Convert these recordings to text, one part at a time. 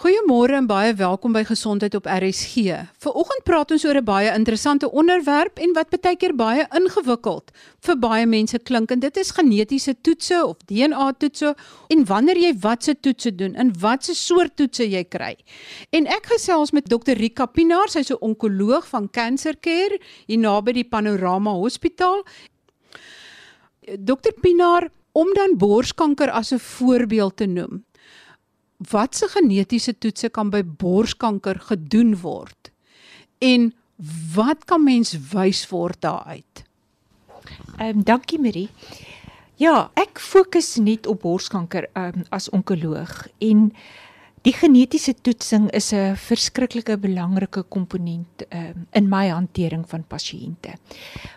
Goeiemôre en baie welkom by Gesondheid op RSG. Vanoggend praat ons oor 'n baie interessante onderwerp en wat baie keer baie ingewikkeld vir baie mense klink en dit is genetiese toetse of DNA toetse en wanneer jy watse toetse doen en watse soort toetse jy kry. En ek gesels met Dr. Rika Pinaar, sy's 'n onkoloog van Cancer Care hier naby die Panorama Hospitaal. Dr. Pinaar, om dan borskanker as 'n voorbeeld te noem watse genetiese toetse kan by borskanker gedoen word en wat kan mens wys word daaruit? Ehm um, dankie Marie. Ja, ek fokus net op borskanker um, as onkoloog en die genetiese toetsing is 'n verskriklike belangrike komponent um, in my hantering van pasiënte.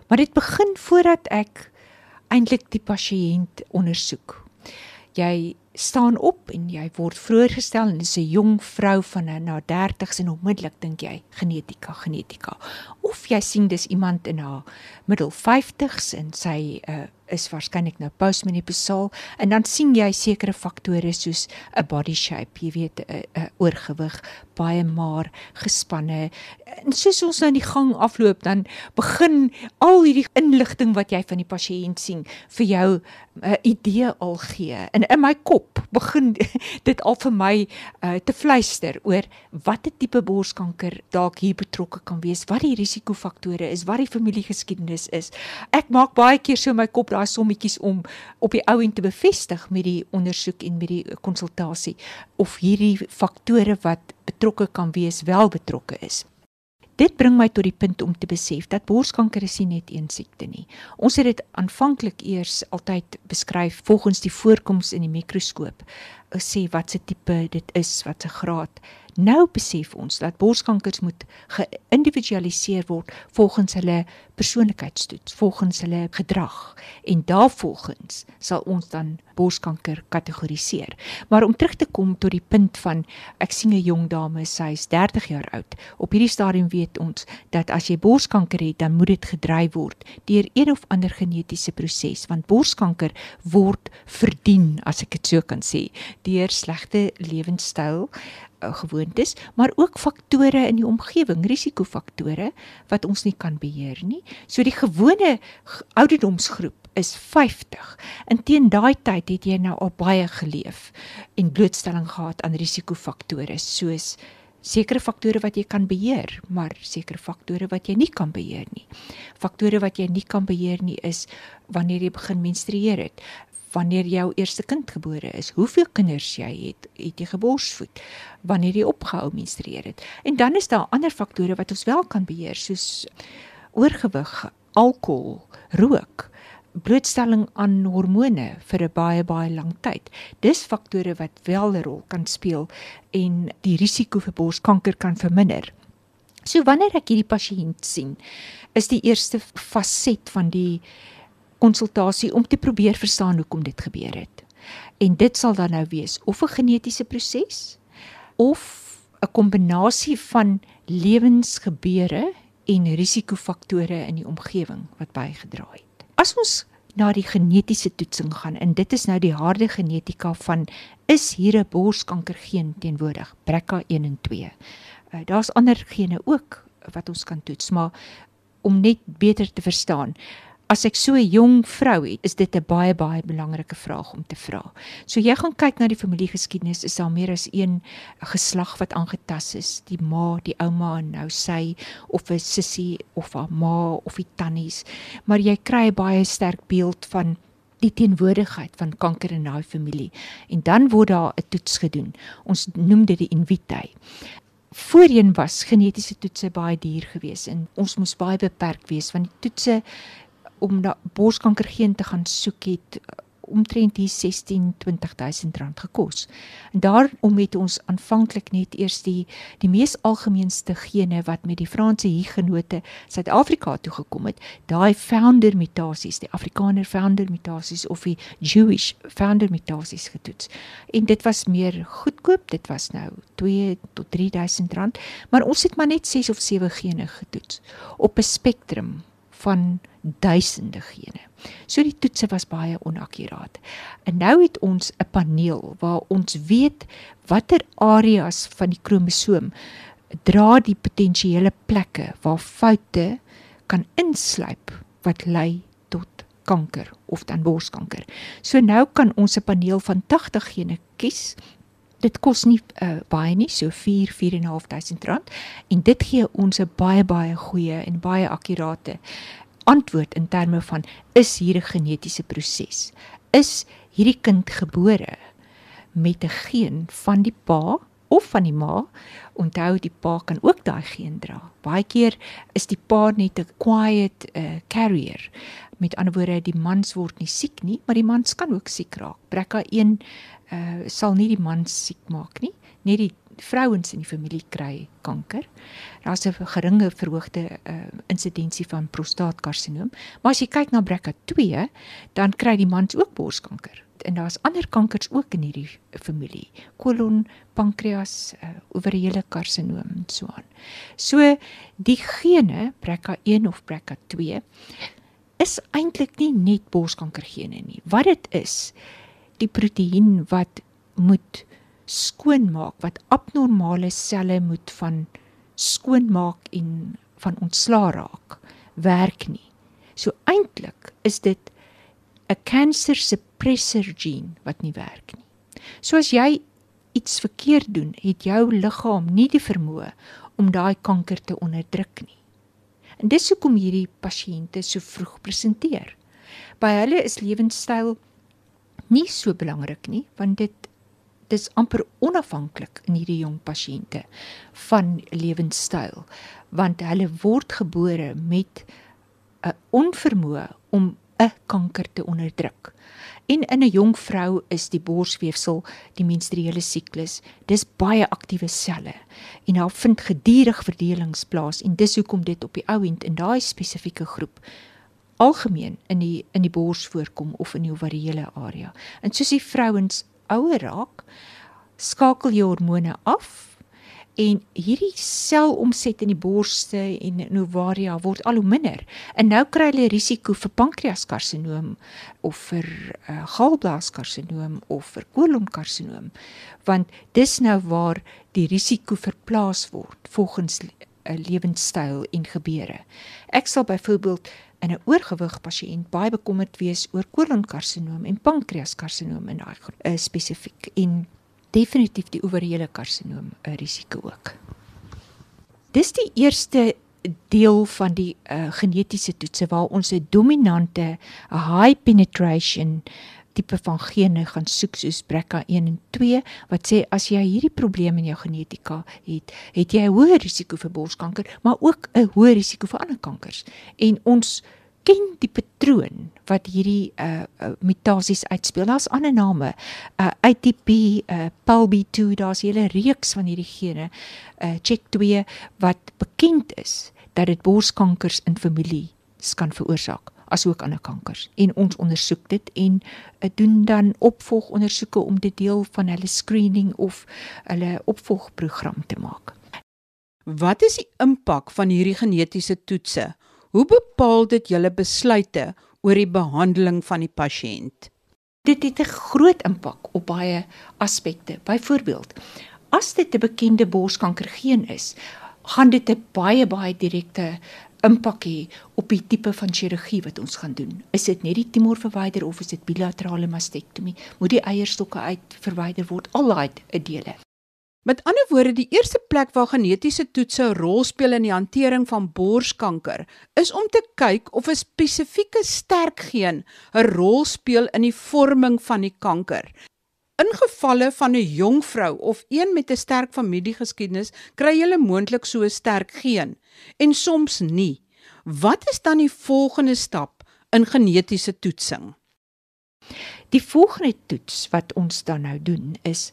Maar dit begin voordat ek eintlik die pasiënt ondersoek. Jy staan op en jy word vroeër gestel en dis 'n jong vrou van na 30s en onmiddellik dink jy genetika genetika of jy sien dis iemand in haar middel 50s en sy uh, is waarskynlik nou postmenopausal en dan sien jy sekere faktore soos 'n body shape, jy weet 'n oorgewig, baie maar gespanne. En soos ons nou in die gang afloop, dan begin al hierdie inligting wat jy van die pasiënt sien vir jou 'n idee al gee. En in my kop begin dit al vir my uh, te fluister oor watter tipe borskanker dalk hier betrokke kan wees, wat die risikofaktore is, wat die familiegeskiedenis is. Ek maak baie keer so my kop daai sommetjies om op die ou en te bevestig met die ondersoek en met die konsultasie of hierdie faktore wat betrokke kan wees wel betrokke is. Dit bring my tot die punt om te besef dat borskanker is nie net een siekte nie. Ons het dit aanvanklik eers altyd beskryf volgens die voorkoms in die mikroskoop, sê wat se tipe dit is, wat se graad Nou besef ons dat borskankers moet geïndividualiseer word volgens hulle persoonlikheidstoets, volgens hulle gedrag en daarvolgens sal ons dan borskanker kategoriseer. Maar om terug te kom tot die punt van ek sien 'n jong dame, sy is 30 jaar oud. Op hierdie stadium weet ons dat as jy borskanker het, dan moet dit gedryf word deur een of ander genetiese proses, want borskanker word verdien, as ek dit so kan sê, deur slegte lewenstyl uh, gewoontes, maar ook faktore in die omgewing, risikofaktore wat ons nie kan beheer nie. So die gewone ouderdomsgroep is 50. In teen daai tyd het jy nou al baie geleef en blootstelling gehad aan risikofaktore soos sekere faktore wat jy kan beheer, maar sekere faktore wat jy nie kan beheer nie. Faktore wat jy nie kan beheer nie is wanneer jy begin menstrueer het wanneer jou eerste kind gebore is, hoeveel kinders jy het, het jy geborsvoed, wanneer jy opgehou menstrueer het. En dan is daar ander faktore wat ons wel kan beheer, soos oorgewig, alkohol, rook, blootstelling aan hormone vir 'n baie baie lang tyd. Dis faktore wat wel 'n rol kan speel en die risiko vir borskanker kan verminder. So wanneer ek hierdie pasiënt sien, is die eerste faset van die konsultasie om te probeer verstaan hoekom dit gebeur het. En dit sal dan nou wees of 'n genetiese proses of 'n kombinasie van lewensgebeure en risikofaktore in die omgewing wat bygedra het. As ons na die genetiese toetsing gaan en dit is nou die harde genetika van is hier 'n borskanker geen teenwoordig BRCA1 en 2. Uh, Daar's ander gene ook wat ons kan toets, maar om net beter te verstaan as ek so 'n jong vrou het, is dit 'n baie baie belangrike vraag om te vra. So jy gaan kyk na die familiegeskiedenis, is daar meer as een geslag wat aangetast is, die ma, die ouma en nou sy of 'n sussie of 'n ma of die tannies, maar jy kry 'n baie sterk beeld van die teenwoordigheid van kanker in daai familie en dan word daar 'n toets gedoen. Ons noem dit die in vitro. Voorheen was genetiese toetse baie duur geweest en ons moes baie beperk wees want die toetse om na borskanker geen te gaan soek het uh, omtrent hier 16 20000 rand gekos. En daarom het ons aanvanklik net eers die die mees algemeenste gene wat met die Franse hugenote Suid-Afrika toe gekom het, daai founder mutasies, die Afrikaner founder mutasies of die Jewish founder mutasies getoets. En dit was meer goedkoop, dit was nou 2 tot 3000 rand, maar ons het maar net 6 of 7 gene getoets op 'n spektrum van duisende gene. So die toetse was baie onakkuraat. En nou het ons 'n paneel waar ons weet watter areas van die kromosoom dra die potensiële plekke waar foute kan insluip wat lei tot kanker of dan borskanker. So nou kan ons 'n paneel van 80 gene kies. Dit kos nie uh, baie nie, so 4 4.500 rand en dit gee ons 'n baie baie goeie en baie akkurate antwoord in terme van is hier 'n genetiese proses? Is hierdie kind gebore met 'n geen van die pa of van die ma? Onthou die pa kan ook daai geen dra. Baie keer is die pa net 'n quiet uh, carrier. Met ander woorde, die mans word nie siek nie, maar die mans kan ook siek raak. BRCA1 uh, sal nie die mans siek maak nie, net die vrouens in die familie kry kanker. Daar's 'n geringe verhoogde uh, insidensie van prostaatkarsinoom, maar as jy kyk na BRCA2, dan kry die mans ook borskanker. En daar's ander kankers ook in hierdie familie. Kolon, pankreas, uh, ovariële karsinoom en so aan. So die gene BRCA1 of BRCA2 is eintlik nie net borskankergene nie. Wat dit is, die proteïen wat moet skoonmaak wat abnormale selle moet van skoonmaak en van ontslaa raak werk nie. So eintlik is dit 'n cancer suppressor gene wat nie werk nie. So as jy iets verkeerd doen, het jou liggaam nie die vermoë om daai kanker te onderdruk nie. En dis hoekom hierdie pasiënte so vroeg presenteer. By hulle is lewenstyl nie so belangrik nie, want dit dis amper onafhanklik in hierdie jong pasiënte van lewenstyl want hulle word gebore met 'n onvermoë om 'n kanker te onderdruk. En in 'n jong vrou is die borsweefsel, die menstruele siklus, dis baie aktiewe selle en daar vind gedurig verdelings plaas en dis hoekom dit op die ou end in daai spesifieke groep algemeen in die in die bors voorkom of in die ovariële area. En soos die vrouens ouer raak, skakel jou hormone af en hierdie selomset in die borste en in ovaria word al hoe minder. En nou kry hulle risiko vir pankreaskarsinoom of vir uh, galblaaskarsinoom of vir kolonkarsinoom want dis nou waar die risiko verplaas word volgens 'n uh, lewenstyl en gebeure. Ek sal byvoorbeeld in 'n oorgewig pasiënt baie bekommerd wees oor kolonkarsinoom en pankreaskarsinoom in daai uh, spesifiek en definitief die ovariële karsinoom 'n risiko ook. Dis die eerste deel van die uh, genetiese toetse waar ons 'n dominante high penetration tipe van gene gaan soek soos BRCA1 en 2 wat sê as jy hierdie probleem in jou genetika het, het jy 'n hoër risiko vir borskanker, maar ook 'n hoër risiko vir ander kankers. En ons ken die patroon wat hierdie uh, uh mutasies uitspeel. Daar's ander name. Uh ATP, uh PALB2, daar's 'n hele reeks van hierdie gene. Uh CHEK2 wat bekend is dat dit borskankers in familie kan veroorsaak asook ander kankers. En ons ondersoek dit en uh, doen dan opvolgondersoeke om dit deel van hulle screening of hulle opvolgprogram te maak. Wat is die impak van hierdie genetiese toetse Hoe bepaal dit julle besluite oor die behandeling van die pasiënt? Dit het 'n groot impak op baie aspekte. Byvoorbeeld, as dit 'n bekende borskanker geen is, gaan dit 'n baie baie direkte impak hê op die tipe van chirurgie wat ons gaan doen. Is dit net die tumor verwyder of is dit bilaterale mastektomie? Moet die eierstokke uit verwyder word? Al daai dele. Met ander woorde, die eerste plek waar genetiese toetse 'n rol speel in die hantering van borskanker, is om te kyk of 'n spesifieke sterk geen 'n rol speel in die vorming van die kanker. In gevalle van 'n jong vrou of een met 'n sterk familiegeskiedenis, kry jy moontlik so 'n sterk geen en soms nie. Wat is dan die volgende stap in genetiese toetsing? Die volgende toets wat ons dan nou doen is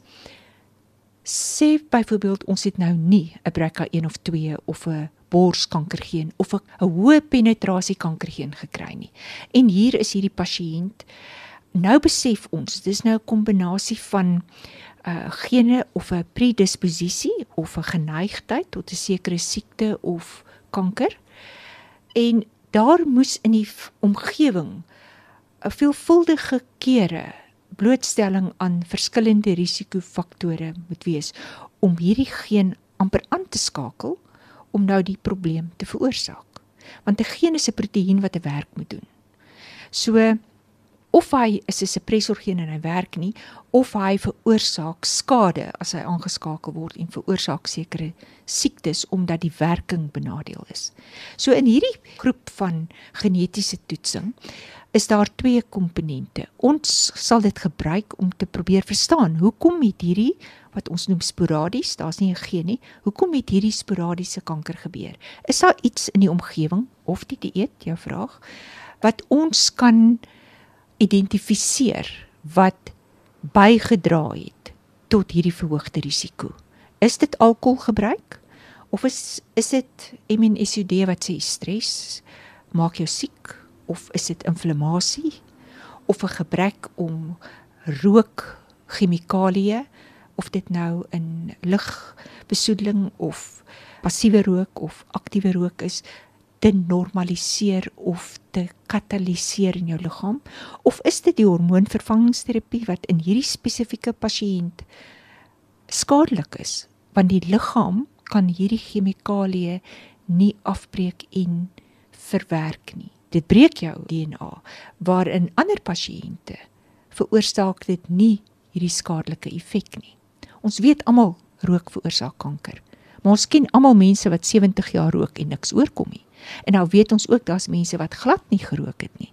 sê byvoorbeeld ons het nou nie 'n BRCA1 of 2 of 'n borskankergeen of 'n hoë penetrasie kankergeen gekry nie. En hier is hierdie pasiënt nou besef ons dis nou 'n kombinasie van uh, gene of 'n predisposisie of 'n geneigtheid tot 'n sekere siekte of kanker. En daar moes in die omgewing 'n veelvuldige kere blootstelling aan verskillende risikofaktore moet wees om hierdie geen amper aan te skakel om nou die probleem te veroorsaak. Want 'n geen is 'n proteïen wat 'n werk moet doen. So of hy is 'n suppressor geen en hy werk nie of hy veroorsaak skade as hy aangeskakel word en veroorsaak sekere siektes omdat die werking benadeel is. So in hierdie groep van genetiese toetsing is daar twee komponente. Ons sal dit gebruik om te probeer verstaan hoekom het hierdie wat ons noem sporadies, daar's nie 'n geen nie, hoekom het hierdie sporadiese kanker gebeur? Is daar iets in die omgewing of die dieet, jou vraag, wat ons kan identifiseer wat bygedra het tot hierdie verhoogde risiko? Is dit alkoholgebruik of is is dit MNSOD wat sê stres maak jou siek? of is dit inflammasie of 'n gebrek om rook chemikalieë of dit nou in lugbesoedeling of passiewe rook of aktiewe rook is te normaliseer of te kataliseer in jou liggaam of is dit die hormoonvervangingsterapie wat in hierdie spesifieke pasiënt skadelik is want die liggaam kan hierdie chemikalieë nie afbreek en verwerk nie dit breek jou DNA waar in ander pasiënte veroorsaak dit nie hierdie skadelike effek nie. Ons weet almal rook veroorsaak kanker. Maar ons ken almal mense wat 70 jaar rook en niks oorkom nie. En nou weet ons ook daar's mense wat glad nie gerook het nie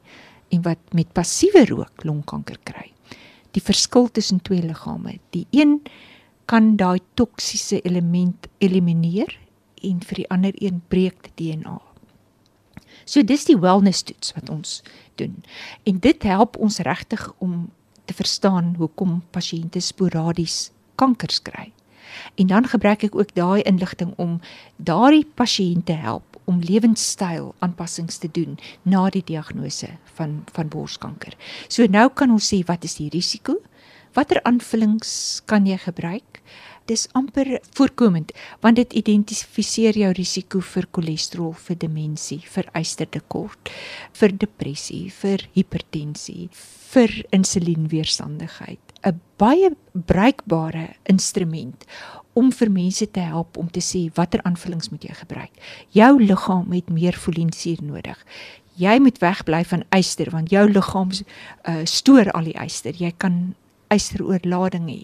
en wat met passiewe rook longkanker kry. Die verskil tussen twee liggame, die een kan daai toksiese element elimineer en vir die ander een breek die DNA So dis die wellness toets wat ons doen. En dit help ons regtig om te verstaan hoekom pasiënte sporadies kankers kry. En dan gebruik ek ook daai inligting om daardie pasiënte help om lewenstyl aanpassings te doen na die diagnose van van borskanker. So nou kan ons sê wat is die risiko? Watter aanvullings kan jy gebruik? dis amper voorkomend want dit identifiseer jou risiko vir cholesterol, vir demensie, vir ystertekort, vir depressie, vir hipertensie, vir insulienweerstandigheid. 'n baie bruikbare instrument om vir mense te help om te sê watter aanvullings moet jy gebruik. Jou liggaam het meer folinsuur nodig. Jy moet wegbly van yster want jou liggaam uh, stoor al die yster. Jy kan ysteroorlading hê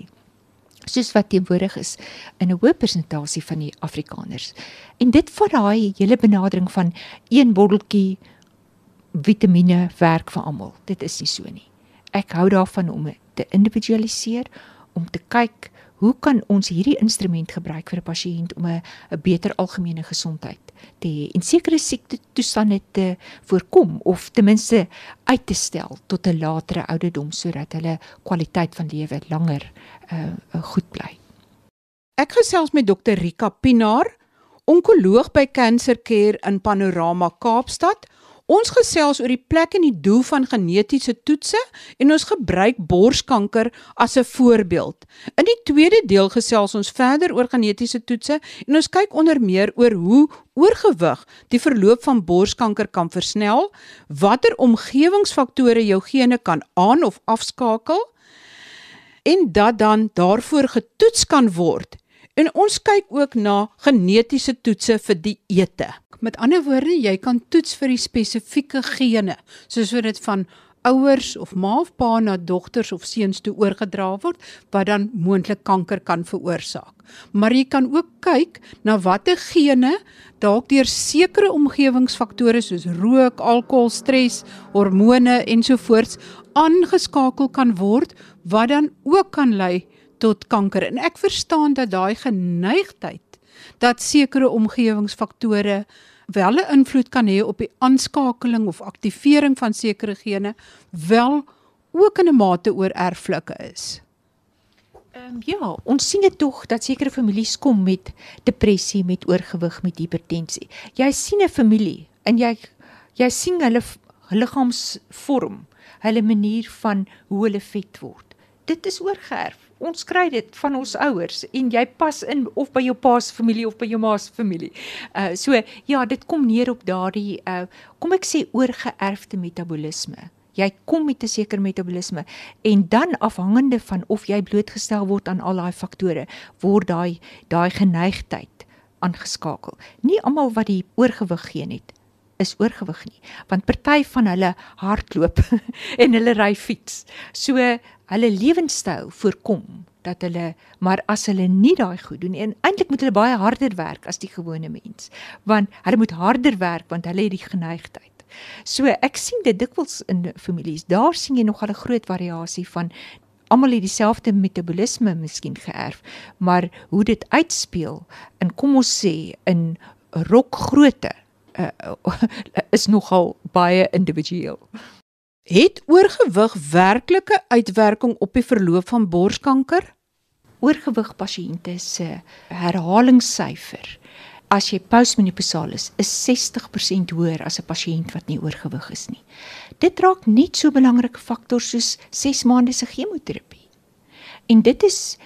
soos wat teenwoordig is in 'n hoë persentasie van die Afrikaners. En dit vat daai hele benadering van een botteltjie vitamiene werk vir almal. Dit is nie so nie. Ek hou daarvan om te individualiseer, om te kyk hoe kan ons hierdie instrument gebruik vir 'n pasiënt om 'n 'n beter algemene gesondheid te hê en sekere siekte toestande te voorkom of ten minste uit te stel tot 'n latere ouderdom sodat hulle kwaliteit van lewe langer uh, goed bly. Ek gesels met dokter Rika Pinaar, onkoloog by Cancer Care in Panorama Kaapstad. Ons gesels oor die plek en die doel van genetiese toetse en ons gebruik borskanker as 'n voorbeeld. In die tweede deel gesels ons verder oor genetiese toetse en ons kyk onder meer oor hoe oorgewig die verloop van borskanker kan versnel, watter omgewingsfaktore jou gene kan aan of afskakel en dat dan daarvoor getoets kan word. En ons kyk ook na genetiese toetse vir die ete. Met ander woorde, jy kan toets vir die spesifieke gene, soos wat dit van ouers of ma of pa na dogters of seuns toe oorgedra word wat dan moontlik kanker kan veroorsaak. Maar jy kan ook kyk na watter gene dalk deur sekere omgewingsfaktore soos rook, alkohol, stres, hormone ensovoorts aangeskakel kan word wat dan ook kan lei tot kanker. En ek verstaan dat daai geneigtheid dat sekere omgewingsfaktore wel 'n invloed kan hê op die aanskakeling of aktivering van sekere gene wel ook in 'n mate oor erflike is. Ehm um, ja, ons sien dit tog dat sekere families kom met depressie, met oorgewig, met hipertensie. Jy sien 'n familie en jy jy sien hulle liggaamsvorm, hulle manier van hoe hulle vet word. Dit is oorgeerf ons kry dit van ons ouers en jy pas in of by jou pa se familie of by jou ma se familie. Uh so ja, dit kom neer op daardie uh kom ek sê oorgeerfde metabolisme. Jy kom met 'n sekere metabolisme en dan afhangende van of jy blootgestel word aan al daai faktore, word daai daai geneigtheid aangeskakel. Nie almal wat die oorgewig geen het is oorgewig nie, want party van hulle hardloop en hulle ry fiets. So hulle lewenstyl voorkom dat hulle maar as hulle nie daai goed doen en eintlik moet hulle baie harder werk as die gewone mens, want hulle moet harder werk want hulle het die geneigtheid So ek sien dit dikwels in families. Daar sien jy nogal 'n groot variasie van almal het dieselfde metabolisme miskien geërf, maar hoe dit uitspeel in kom ons sê in rokgrootte uh, is nogal baie individueel. Het oorgewig werklike uitwerking op die verloop van borskanker? Oorgewig pasiënte se herhalingssyfer as jy postmenopausal is, is 60% hoër as 'n pasiënt wat nie oorgewig is nie. Dit raak net so belangrike faktor soos 6 maande se chemoterapie. En dit is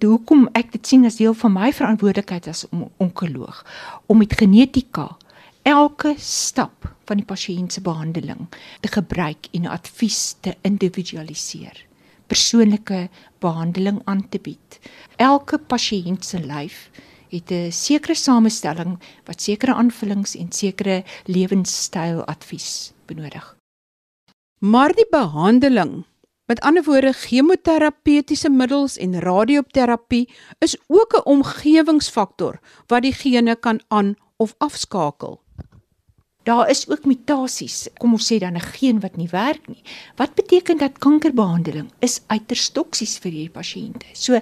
hoekom ek dit sien as deel van my verantwoordelikheid as onkoloog om met genetika elke stap van die pasiënt se behandeling te gebruik en advies te individualiseer persoonlike behandeling aan te bied. Elke pasiënt se lyf het 'n sekere samestelling wat sekere aanvullings en sekere lewenstyl advies benodig. Maar die behandeling, met ander woorde chemoterapeutiese middels en radioterapie is ook 'n omgewingsfaktor wat die gene kan aan of afskakel. Daar is ook mutasies, kom ons sê dan 'n geen wat nie werk nie. Wat beteken dat kankerbehandeling is uiters toksies vir hierdie pasiënte. So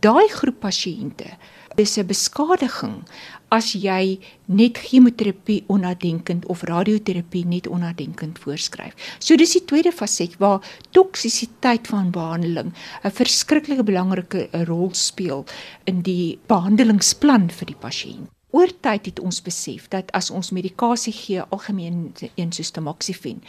daai groep pasiënte dis 'n beskadiging as jy net chemoterapie onnadenkend of radioterapie net onnadenkend voorskryf. So dis die tweede faset waar toksisiteit van behandeling 'n verskriklike belangrike rol speel in die behandelingsplan vir die pasiënt oor tyd het ons besef dat as ons medikasie gee algemeen een soos tamoxifen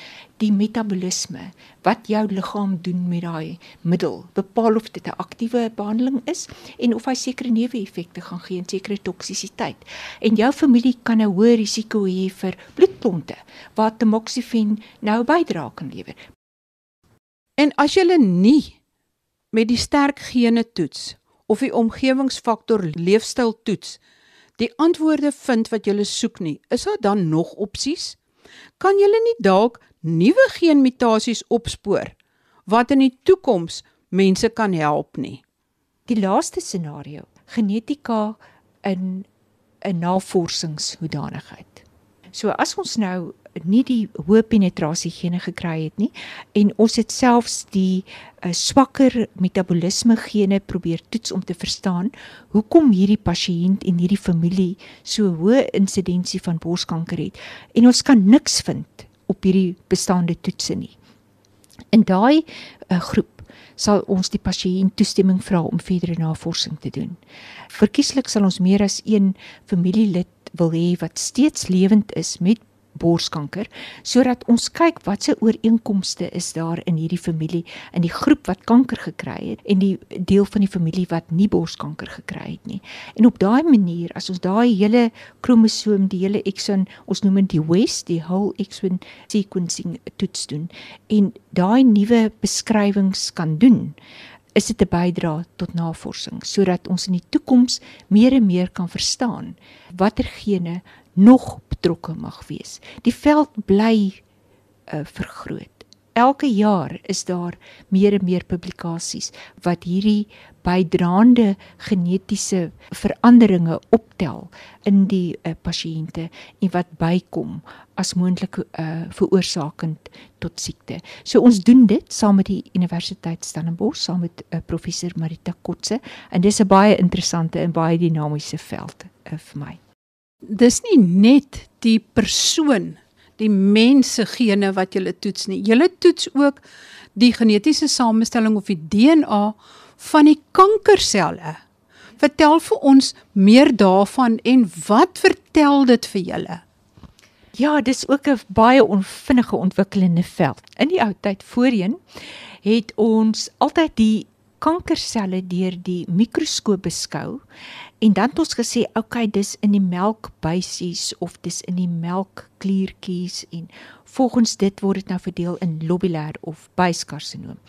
die metabolisme wat jou liggaam doen met daai middel bepaal of dit 'n aktiewe behandeling is en of hy sekere neeweffekte gaan gee en sekere toksisiteit. En jou familie kan 'n hoë risiko hê vir bloedklonte waar tamoxifen nou bydra kan lewer. En as jy nie met die sterk gene toets of die omgewingsfaktor leefstyl toets die antwoorde vind wat jy soek nie, is daar dan nog opsies? Kan jy nie dalk nuwe geenmutasies opspoor wat in die toekoms mense kan help nie? Die laaste scenario, genetika in 'n navorsingshoedanigheid. So as ons nou nie die hoë penetrasie gene gekry het nie en ons het selfs die uh, swakker metabolisme gene probeer toets om te verstaan hoekom hierdie pasiënt en hierdie familie so hoë insidensie van borskanker het en ons kan niks vind op hierdie bestaande toetse nie. In daai uh, groep sal ons die pasiënt toestemming vra om verdere navorsing te doen. Verkieslik sal ons meer as een familielid wil hê wat steeds lewend is met borskanker sodat ons kyk watse ooreenkomste is daar in hierdie familie in die groep wat kanker gekry het en die deel van die familie wat nie borskanker gekry het nie. En op daai manier as ons daai hele kromosoom, die hele exon, ons noem dit die WES, die whole exon sequencing toets doen en daai nuwe beskrywings kan doen is dit 'n bydra tot navorsing sodat ons in die toekoms meer en meer kan verstaan watter gene nog betrokke mag wees. Die veld bly uh, vergroot. Elke jaar is daar meer en meer publikasies wat hierdie bydraende genetiese veranderinge optel in die uh, pasiënte en wat bykom as moontlike uh, veroorsakend tot siekte. So ons doen dit saam met die Universiteit Stellenbosch saam met uh, professor Marita Kotse en dis 'n baie interessante en baie dinamiese veld uh, vir my dis nie net die persoon, die mense gene wat jy toets nie. Jy toets ook die genetiese samestelling of die DNA van die kankerselle. Vertel vir ons meer daarvan en wat vertel dit vir julle? Ja, dis ook 'n baie onvinnige ontwikkelende veld. In die ou tyd voorheen het ons altyd die kankerselle deur die mikroskoop beskou en dan het ons gesê okay dis in die melkbuisies of dis in die melkkliertjies en volgens dit word dit nou verdeel in lobulêr of buiskarsinoom.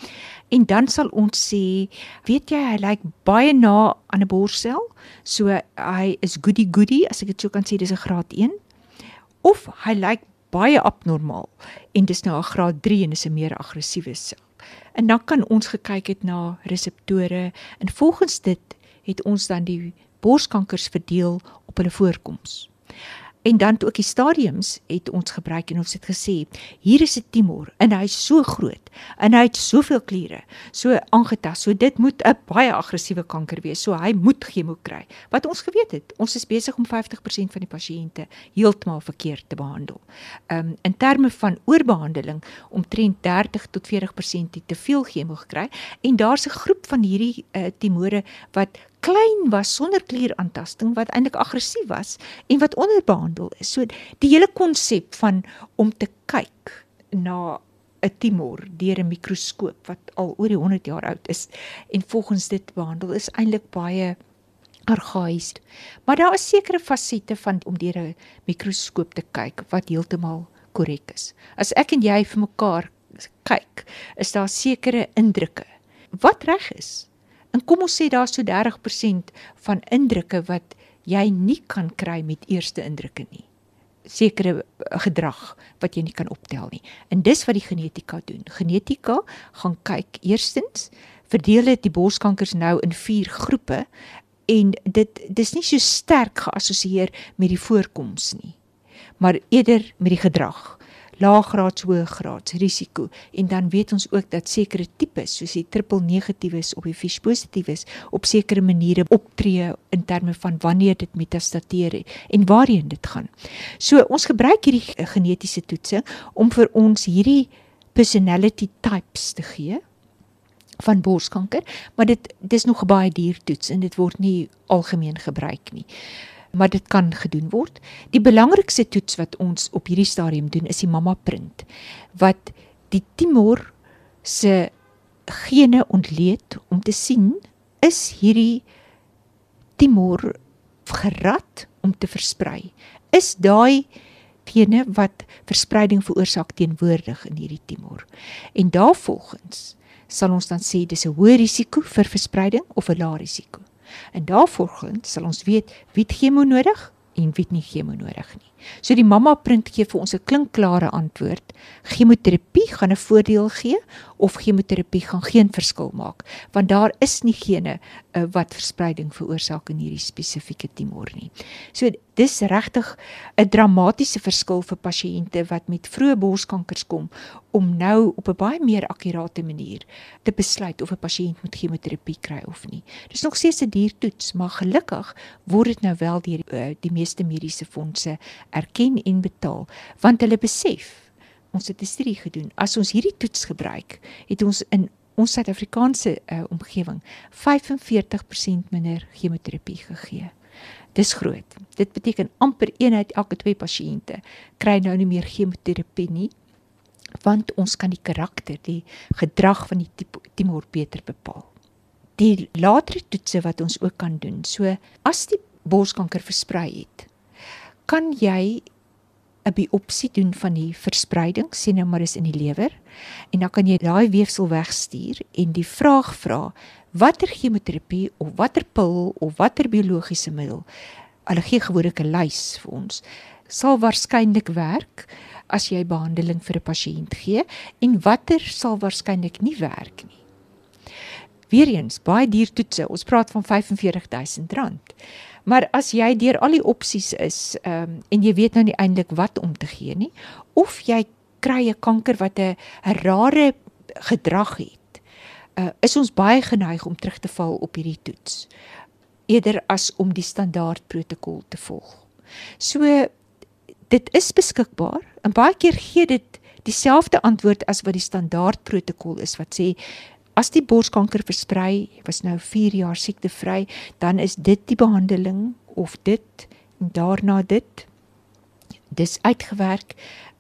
En dan sal ons sê weet jy hy lyk baie na aan 'n borsel so hy is goody goody as ek dit so kan sê dis 'n graad 1 of hy lyk baie abnormaal en dis nou 'n graad 3 en is 'n meer aggressiewe sel. En dan kan ons gekyk het na reseptore en volgens dit het ons dan die borskankers verdeel op hulle voorkoms. En dan ook die stadiums het ons gebruik en ons het gesê hier is 'n tumor en hy's so groot en hy het soveel kliere so aangetast so dit moet 'n baie aggressiewe kanker wees so hy moet chemo kry wat ons geweet het ons is besig om 50% van die pasiënte heeltemal verkeerd te behandel. Um in terme van oorbehandeling omtrent 30 tot 40% het te veel chemo gekry en daar's 'n groep van hierdie uh, tumore wat klein was sonder klieraantasting wat eintlik aggressief was en wat onderbehandel is. So die hele konsep van om te kyk na 'n tumor deur 'n mikroskoop wat al oor die 100 jaar oud is en volgens dit behandel is eintlik baie argaïs. Maar daar is sekere fasette van om deur 'n mikroskoop te kyk wat heeltemal korrek is. As ek en jy vir mekaar kyk, is daar sekere indrukke wat reg is En kom ons sê daar's so 30% van indrukke wat jy nie kan kry met eerste indrukke nie. Sekere eh, gedrag wat jy nie kan optel nie. En dis wat die genetika doen. Genetika gaan kyk eerstens verdeel dit die borskankers nou in 4 groepe en dit dis nie so sterk geassosieer met die voorkoms nie maar eerder met die gedrag laaggraads hoëgraads risiko en dan weet ons ook dat sekere tipes soos die triple negatiefes of die fish positiefes op sekere maniere optree in terme van wanneer dit metastateer en waarheen dit gaan. So ons gebruik hierdie genetiese toetsing om vir ons hierdie personality types te gee van borskanker, maar dit dis nog 'n baie duur toets en dit word nie algemeen gebruik nie maar dit kan gedoen word. Die belangrikste toets wat ons op hierdie stadium doen is die mamma print wat die tumor se gene ontleed om te sien is hierdie tumor gerad om te versprei. Is daai gene wat verspreiding veroorsaak teenwoordig in hierdie tumor. En daarvolgens sal ons dan sê dis 'n hoë risiko vir verspreiding of 'n lae risiko. En daarvolgens sal ons weet wie het chemo nodig en wie het nie chemo nodig nie. So die mamma print gee vir ons 'n klinkklare antwoord. Chemoterapie gaan 'n voordeel gee of chemoterapie gaan geen verskil maak, want daar is nie gene uh, wat verspreiding veroorsaak in hierdie spesifieke tumor nie. So dis regtig 'n dramatiese verskil vir pasiënte wat met vroeë borskankers kom om nou op 'n baie meer akkurate manier te besluit of 'n pasiënt moet chemoterapie kry of nie. Dis nog steeds 'n duur toets, maar gelukkig word dit nou wel deur die, uh, die meeste mediese fondse erken en betaal want hulle besef ons het 'n studie gedoen as ons hierdie toets gebruik het ons in ons Suid-Afrikaanse uh, omgewing 45% minder chemoterapie gegee. Dis groot. Dit beteken amper een uit elke twee pasiënte kry nou nie meer chemoterapie nie want ons kan die karakter, die gedrag van die tumor beter bepaal. Die latere toetse wat ons ook kan doen. So as die borskanker versprei het, kan jy 'n biopsie doen van die verspreiding, sien nou maar is in die lewer en dan kan jy daai weefsel wegstuur en die vraag vra watter chemoterapie of watter pil of watter biologiese middel hulle gee gewoonlik 'n lys vir ons sal waarskynlik werk as jy behandeling vir 'n pasiënt gee en watter sal waarskynlik nie werk nie. Weereens baie duur toetse. Ons praat van R45000. Maar as jy deur al die opsies is, ehm um, en jy weet nou nie eintlik wat om te gee nie, of jy kry 'n kanker wat 'n rare gedrag het, uh, is ons baie geneig om terug te val op hierdie toets eerder as om die standaard protokol te volg. So dit is beskikbaar en baie keer gee dit dieselfde antwoord as wat die standaard protokol is wat sê as die borskanker versprei, was nou 4 jaar siektevry, dan is dit die behandeling of dit en daarna dit. Dis uitgewerk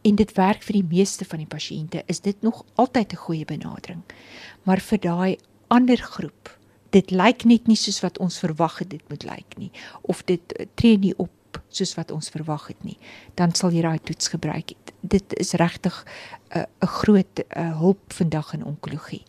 en dit werk vir die meeste van die pasiënte. Is dit nog altyd 'n goeie benadering? Maar vir daai ander groep dit lyk net nie soos wat ons verwag het dit moet lyk nie of dit uh, tree nie op soos wat ons verwag het nie, dan sal jy daai toets gebruik. Dit is regtig 'n uh, 'n groot uh, hulp vandag in onkologie.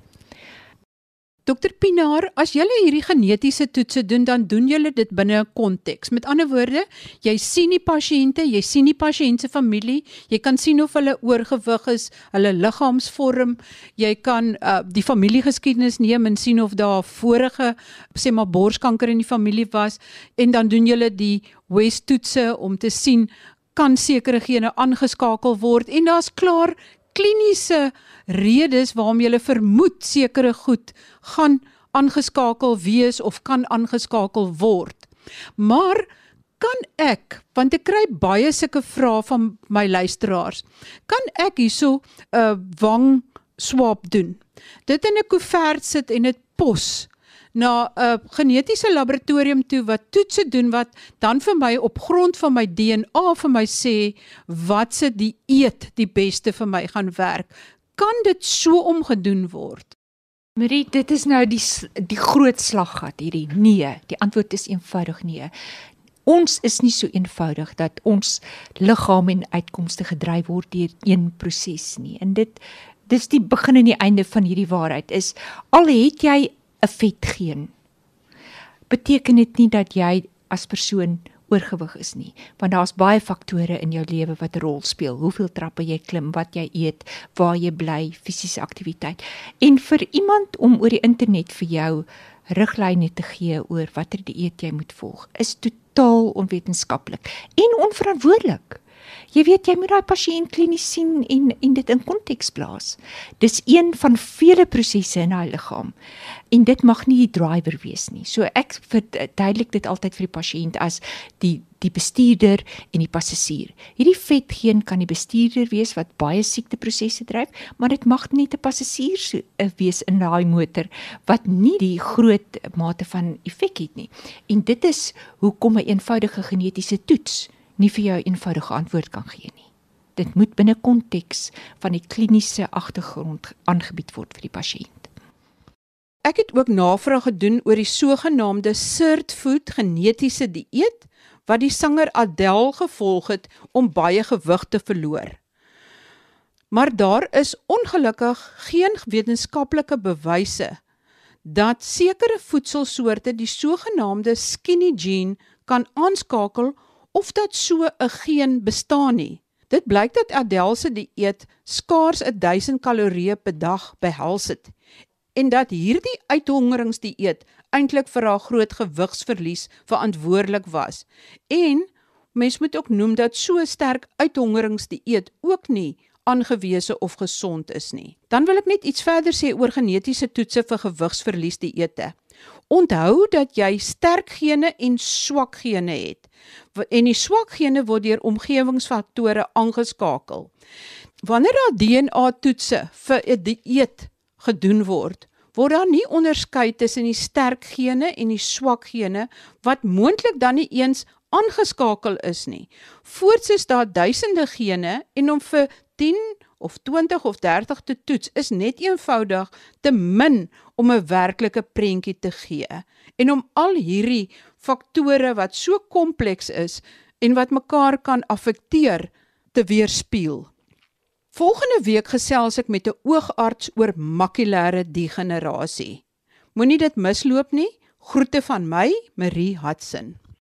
Dokter Pinaar, as jy hierdie genetiese toetse doen, dan doen jy dit binne 'n konteks. Met ander woorde, jy sien die pasiënte, jy sien die pasiënt se familie, jy kan sien of hulle oorgewig is, hulle liggaamsvorm, jy kan uh, die familiegeskiedenis neem en sien of daar vorige sê maar borskanker in die familie was en dan doen jy die West toetse om te sien kan sekere gene aangeskakel word en daar's klaar kliniese redes waarom jy vermoed sekere goed gaan aangeskakel wees of kan aangeskakel word. Maar kan ek, want ek kry baie sulke vrae van my luisteraars, kan ek hierso 'n uh, wang swab doen? Dit in 'n koevert sit en dit pos na 'n genetiese laboratorium toe wat toetse doen wat dan vir my op grond van my DNA vir my sê wat se dieet die beste vir my gaan werk. Kan dit so omgedoen word? Marie, dit is nou die die groot slaggat hierdie. Nee, die antwoord is eenvoudig nee. Ons is nie so eenvoudig dat ons liggaam en uitkomste gedryf word deur een proses nie. En dit dis die begin en die einde van hierdie waarheid is al het jy 'n vetgeen beteken dit nie dat jy as persoon oorgewig is nie want daar's baie faktore in jou lewe wat 'n rol speel hoeveel trappe jy klim wat jy eet waar jy bly fisiese aktiwiteit en vir iemand om oor die internet vir jou riglyne te gee oor watter dieet jy moet volg is totaal onwetenskaplik en onverantwoordelik Jy weet jy moet daai pasiënt klinies sien en en dit in konteks plaas. Dis een van vele prosesse in daai liggaam. En dit mag nie die driver wees nie. So ek verduidelik dit altyd vir die pasiënt as die die bestuurder en die passasier. Hierdie vetgeen kan die bestuurder wees wat baie siekteprosesse dryf, maar dit mag net 'n passasier uh, wees in daai motor wat nie die groot mate van effek het nie. En dit is hoekom 'n eenvoudige genetiese toets nie vir jou 'n eenvoudige antwoord kan gee nie. Dit moet binne konteks van die kliniese agtergrond aangebied word vir die pasiënt. Ek het ook navraag gedoen oor die sogenaamde Sirt Food genetiese dieet wat die sanger Adele gevolg het om baie gewig te verloor. Maar daar is ongelukkig geen wetenskaplike bewyse dat sekere voedselsoorte die sogenaamde skinny gene kan aanskakel of dat so 'n geen bestaan nie. Dit blyk dat Adele se dieet skaars 1000 kalorieë per dag behels het en dat hierdie uithongeringsdieet eintlik vir haar groot gewigsverlies verantwoordelik was. En mens moet ook noem dat so sterk uithongeringsdieet ook nie aangewese of gesond is nie. Dan wil ek net iets verder sê oor genetiese toetse vir gewigsverlies dieete. Onthou dat jy sterk gene en swak gene het. En die swak gene word deur omgewingsfaktore aangeskakel. Wanneer daar DNA-toetse vir 'n dieet gedoen word, word daar nie onderskei tussen die sterk gene en die swak gene wat moontlik dan nie eens aangeskakel is nie. Voorts is daar duisende gene en om vir 10 of 20 of 30 te toets is net eenvoudig te min om 'n werklike prentjie te gee. En om al hierdie faktore wat so kompleks is en wat mekaar kan affekteer te weerspieël. Volgende week gesels ek met 'n oogarts oor makulêre degenerasie. Moenie dit misloop nie. Groete van my, Marie Hudson.